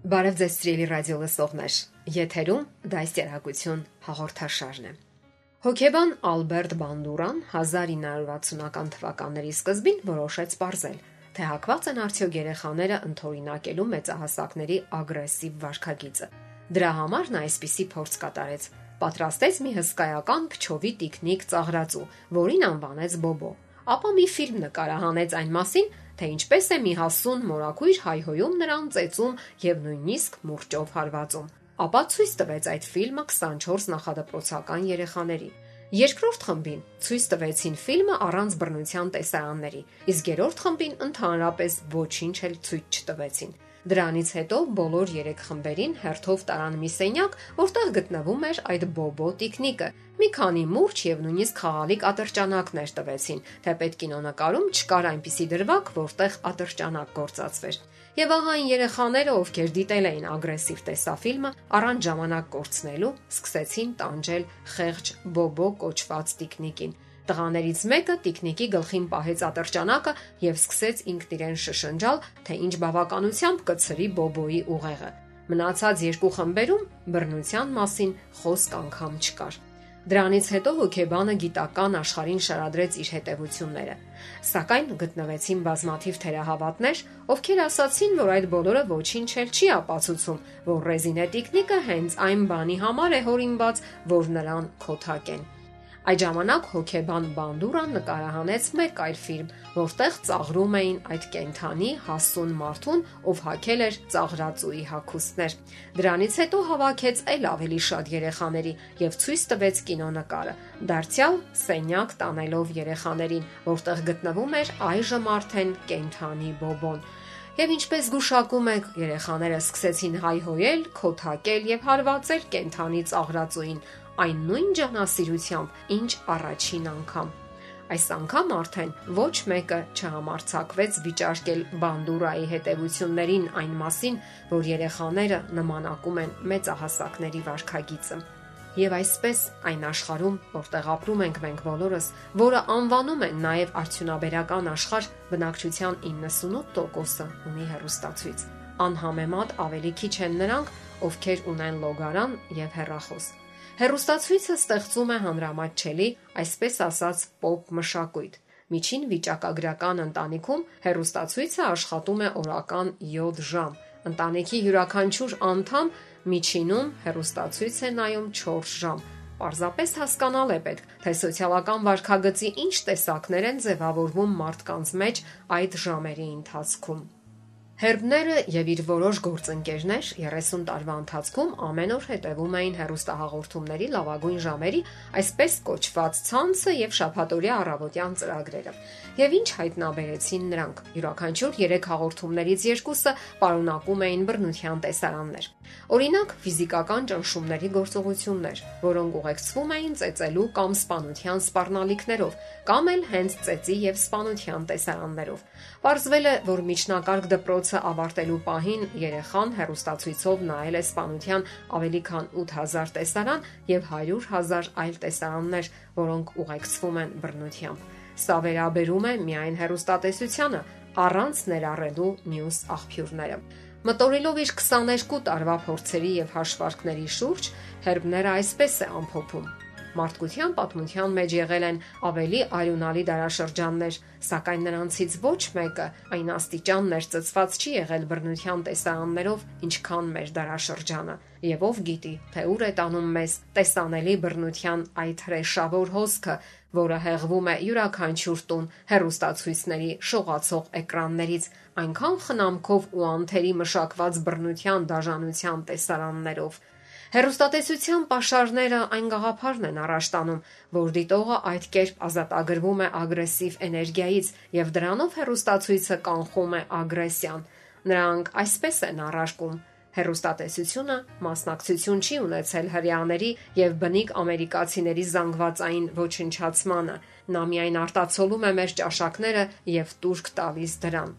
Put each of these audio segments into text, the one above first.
Բարև ձեզ սիրելի ռադիո լսողներ։ Եթերում դաստիարակություն հաղորդաշարն է։ Հոկեբան Ալբերտ Բանդուրան 1960-ական թվականների սկզբին որոշեց ողրզել, թե հակված են արդյոք երեխաները ընթորինակելու մեծահասակների ագրեսիվ վարքագիծը։ Դրա համար նա այսպիսի փորձ կատարեց։ Պատրաստեց մի հսկայական փչովի տիկնիկ ծաղրածու, որին անվանեց Բոբո։ Ապա մի ֆիլմ նկարահանեց այն մասին, թե ինչպես է մի հասուն մորակույր հայհոյում նրան ծեծում եւ նույնիսկ մուրճով հարվածում։ Ապա ցույց տվեց այդ ֆիլմը 24 նախադպրոցական երեխաների։ Երկրորդ խմբին ցույց տվեցին ֆիլմը առանց բռնության տեսարանների, իսկ երրորդ խմբին ընդհանրապես ոչինչ էլ ցույց չտվեցին։ Դրանից հետո բոլոր 3 խմբերին հերթով տարան մի սենյակ, որտեղ գտնվում էր այդ բոբո տիկնիկը։ Մի քանի մուրճ եւ նույնիսկ խաղալիք ատրճանակներ տվեցին, թե պետք կինոնակարում չկար այնպիսի դրվագ, որտեղ ատրճանակ գործածվեր։ Եվ ահա այն երեխաները, ովքեր դիտել էին ագրեսիվ տեսաֆիլմը, առանց ժամանակ կորցնելու, սկսեցին տանջել խեղճ բոբո կոչված տիկնիկին Տղաներից մեկը տիկնիկի գլխին պահեց ատրճանակը եւ սկսեց ինքն իրեն շշնջալ, թե ինչ բավականությամբ կցրի Բոբոյի ուղեղը։ Մնացած երկու խմբերում բռնության մասին խոսք անգամ չկար։ Դրանից հետո հոկեբանը գիտական աշխարհին շարադրեց իր հետևությունները։ Սակայն գտնվեցին բազմաթիվ թերահավատներ, ովքեր ասացին, որ այդ բոլորը ոչինչ էլ չի ապացուցում, որ ռեզինե տիկնիկը հենց այն բանի համար է հորինված, որ նրան քոթակեն։ Այդ ժամանակ հոկեբան Բանդուրան նկարահանեց մեկ այլ ֆիլմ, որտեղ ծաղրում էին այդ կենթանի հասուն մարդուն, ով հակել էր ծաղրածուի հակոստներ։ Դրանից հետո հավաքեց այլ ավելի շատ երեխաների եւ ցույց տվեց կինոնկարը։ Դարձյալ սենյակ տանելով երեխաներին, որտեղ գտնվում էր այժմ արդեն կենթանի բոբոն։ Եվ ինչպես գուշակում եք, երեխաները սկսեցին հայհոյել, քոթակել եւ հարվածել կենթանի ծաղրածուին, այն նույն ջանասիրությամբ, ինչ առաջին անգամ։ Այս անգամ արդեն ոչ մեկը չհամարցակվեց վիճարկել բանդուրայի հետևություններին այն մասին, որ երեխաները նմանակում են մեծահասակների վարքագիծը։ Եւ այսպես այն աշխարհում, որտեղ ապրում ենք մենք բոլորս, որը անվանում են նաև արդյունաբերական աշխարհ, բնակչության 98%-ը ունի հեռուստացույց։ Անհամեմատ ավելի քիչ են նրանք, ովքեր ունեն լոգարան եւ հեռախոս։ Հերոստացույցը ստեղծում է հանրամատչելի, այսպես ասած, pop մշակույթ։ Միջին վիճակագրական ընտանիքում հերոստացույցը աշխատում է օրական 7 ժամ։ Ընտանիքի յուրաքանչյուր անդամ միջինում հերոստացույց է նայում 4 ժամ։ Պարզապես հասկանալ է պետք, թե սոցիալական վարքագծի ինչ տեսակներ են ձևավորվում մարդկանց մեջ այդ ժամերի ընթացքում։ Հերբները եւ իր որոշ գործընկերներ 30 տարվա ընթացքում ամեն օր հետևում էին հերոստահաղորդումների լավագույն ժամերի, այսպես կոչված ցանցը եւ շաբաթօրյա առավոտյան ծրագրերը։ Եվ ինչ հայտնաբերեցին նրանք։ Յուրաքանչյուր 3 հաղորդումներից երկուսը պարունակում էին բռնության տեսարաններ։ Օրինակ, ֆիզիկական ճնշումների գործողություններ, որոնք ուղեկցվում էին ծեծելու կամ սպանության սպառնալիքներով, կամ էլ հենց ծեծի եւ սպանության տեսարաններով։ Պարզվել է, որ միջնակարգ դպրոցը ավարտելու պահին երեխան հերոստացույցով նայել է սպանության ավելի քան 8000 տեսարան եւ 100.000 այլ տեսարաններ, որոնք ուղեկցվում են բռնությամբ։ Սա վերաբերում է միայն հերոստատեսությանը, առանց ներառելու մյուս աղբյուրները։ Մտորելով իր 22 տարվա փորձերի եւ հաշվարկների շուրջ, հերբները այսպես է ամփոփում. Մարդկության պատմության մեջ եղել են ավելի արյունալի դարաշրջաններ, սակայն նրանցից ոչ մեկը այն աստիճան ներծծված չի եղել բռնության տեսարաններով, ինչքան մեր դարաշրջանը։ Եվ ով գիտի, թե ուր է տանում մեզ տեսանելի բռնության այդ հրեշավոր հոսքը, որը հեղվում է յուրաքանչյուր տուն հերոստացույցների շողացող էկրաններից, այնքան խնամքով ու անթերի մշակված բռնության դաժանության տեսարաններով, Հերոստատեսության pašարները այն գաղափարն են առաջ տանում, որ դիտողը այդ կերպ ազատագրվում է ագրեսիվ էներգիայից եւ դրանով հերոստացույցը կանխում է ագրեսիան։ Նրանք այսպես են առարկում. Հերոստատեսությունը մասնակցություն չի ունեցել հрьяաների եւ բնիկ ամերիկացիների զանգվածային ոչնչացմանը։ Նա միայն արտացոլում է մեր ճաշակները եւ турք տալիս դրան։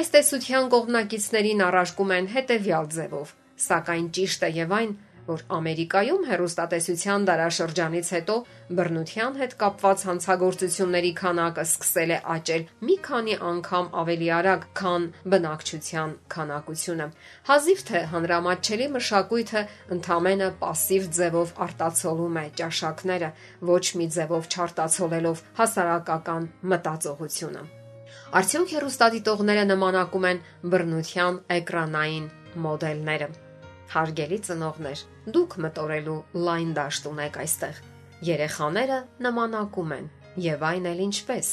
Այս տեսության կողմնակիցներին առարկում են հետեւյալ ձևով, սակայն ճիշտը եւ այն, որ Ամերիկայում հերոստատեսության դարաշրջանից հետո բռնության հետ կապված հանցագործությունների քանակը սկսել է աճել մի քանի անգամ ավելի արագ, քան բնակչության քանակությունը։ Հազիվ թե հանրամատչելի մշակույթը ընդամենը пассив ձևով արտացոլում է ճաշակները, ոչ մի ձևով չարտացոլելով հասարակական մտածողությունը։ Արդյոք հերոստատիտողները նմանակում են բռնության էկրանային մոդելները։ Հարգելի ծնողներ, դուք մտորելու լայն դաշտ ունեք այստեղ։ Երեխաները նմանակում են, եւ այն էլ ինչպես։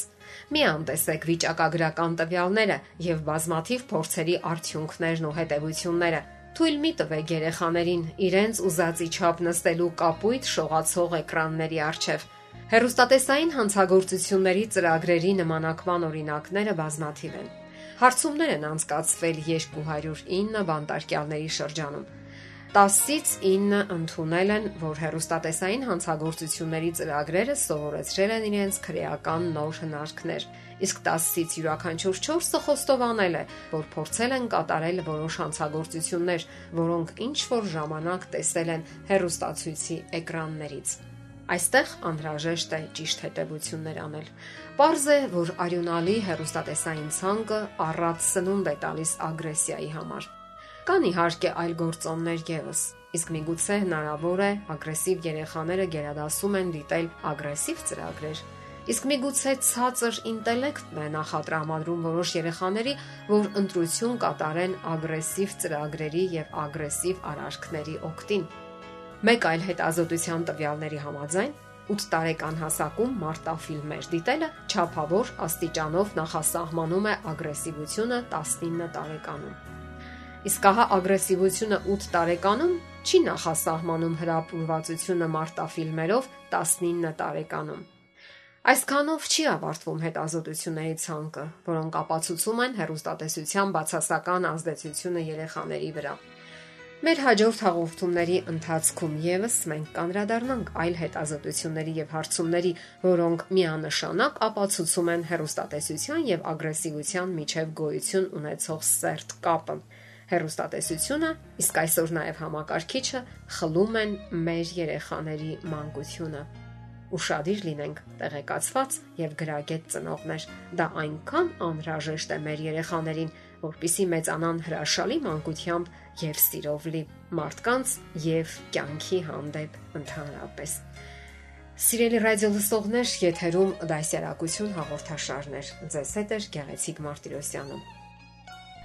Մի անտեսեք վիճակագրական տվյալները եւ բազմաթիվ փորձերի արդյունքներն ու հետեւությունները։ Թույլ մի տվեք երեխաներին իրենց ուզածի չափ նստելու կապույտ շողացող էկրանների առջև։ Հերոստատեսային հանցագործությունների ծրագրերի նմանակման օրինակները բազմաթիվ են։ Հարցումներ են անցկացվել 209 բանտարկյալների շրջանում 10-ից 9 ընդունել են, որ հերոստատեսային հանցագործությունների ծրագրերը սովորեցրել են իրենց քրեական նոր հնարքներ, իսկ 10-ից յուրաքանչյուր 4-ը խոստովանել է, որ փորձել են կատարել որոշ հանցագործություններ, որոնք ինչ որ ժամանակ տեսել են հերոստացույցի էկրաններից։ Այստեղ անհրաժեշտ է ճիշտ հետևություններ անել։ Պարզ է, որ արյունալի հերոստատեսային ցանկը առած սնունդ է տալիս ագրեսիայի համար։ Կան իհարկե այլ գործոններ եւս։ Իսկ միգուցե հնարավոր է ագրեսիվ երեխաները գերադասում են դիտել ագրեսիվ ծրագրեր։ Իսկ միգուցե ցածր ինտելեկտն է նախատրամադրում որոշ երեխաների, որ ընտրություն կատարեն ագրեսիվ ծրագրերի եւ ագրեսիվ արարքների օգտին։ Մեկ այլ հետազոտության տվյալների համաձայն 8 տարեկան հասակում մարտաֆիլմեր դիտելը ճափավոր աստիճանով նախասահմանում է ագրեսիվությունը 19 տարեկանում։ Իսկ ահա ագրեսիվությունը 8 տարեկանում չի նախասահմանում հրապուրվածությունը մարտաֆիլմերով 19 տարեկանում։ Այսքանով չի ավարտվում հետազոտությունների ցանկը, որոնք ապացուցում են հերոստատեսության բացասական ազդեցությունը երեխաների վրա։ Մեր հաջորդ հաղորդումների ընթացքում եւս մենք կանդրադառնանք այլ հետազոտությունների եւ հարցումների, որոնք միանշանակ ապացուցում են հերոստատեսության եւ ագրեսիվության միջև գոյություն ունեցող սերտ կապը հերոստատեսությունը, իսկ այսօր նաև համակարգիչը խլում են մեր երեխաների մանկությունը։ Ուշադիր լինենք տեղեկացված եւ գրագետ ծնողներ։ Դա այնքան անհրաժեշտ է մեր երեխաներին, որpիսի մեծանան հրաշալի մանկությամբ եւ սիրով լի մարդկանց եւ կյանքի հանդեպ ընդհանրապես։ Սիրելի ռադիո լսողներ, եթերում դասյարակություն հաղորդաշարներ։ Ձեզ հետ է Գեղեցիկ Մարտիրոսյանը։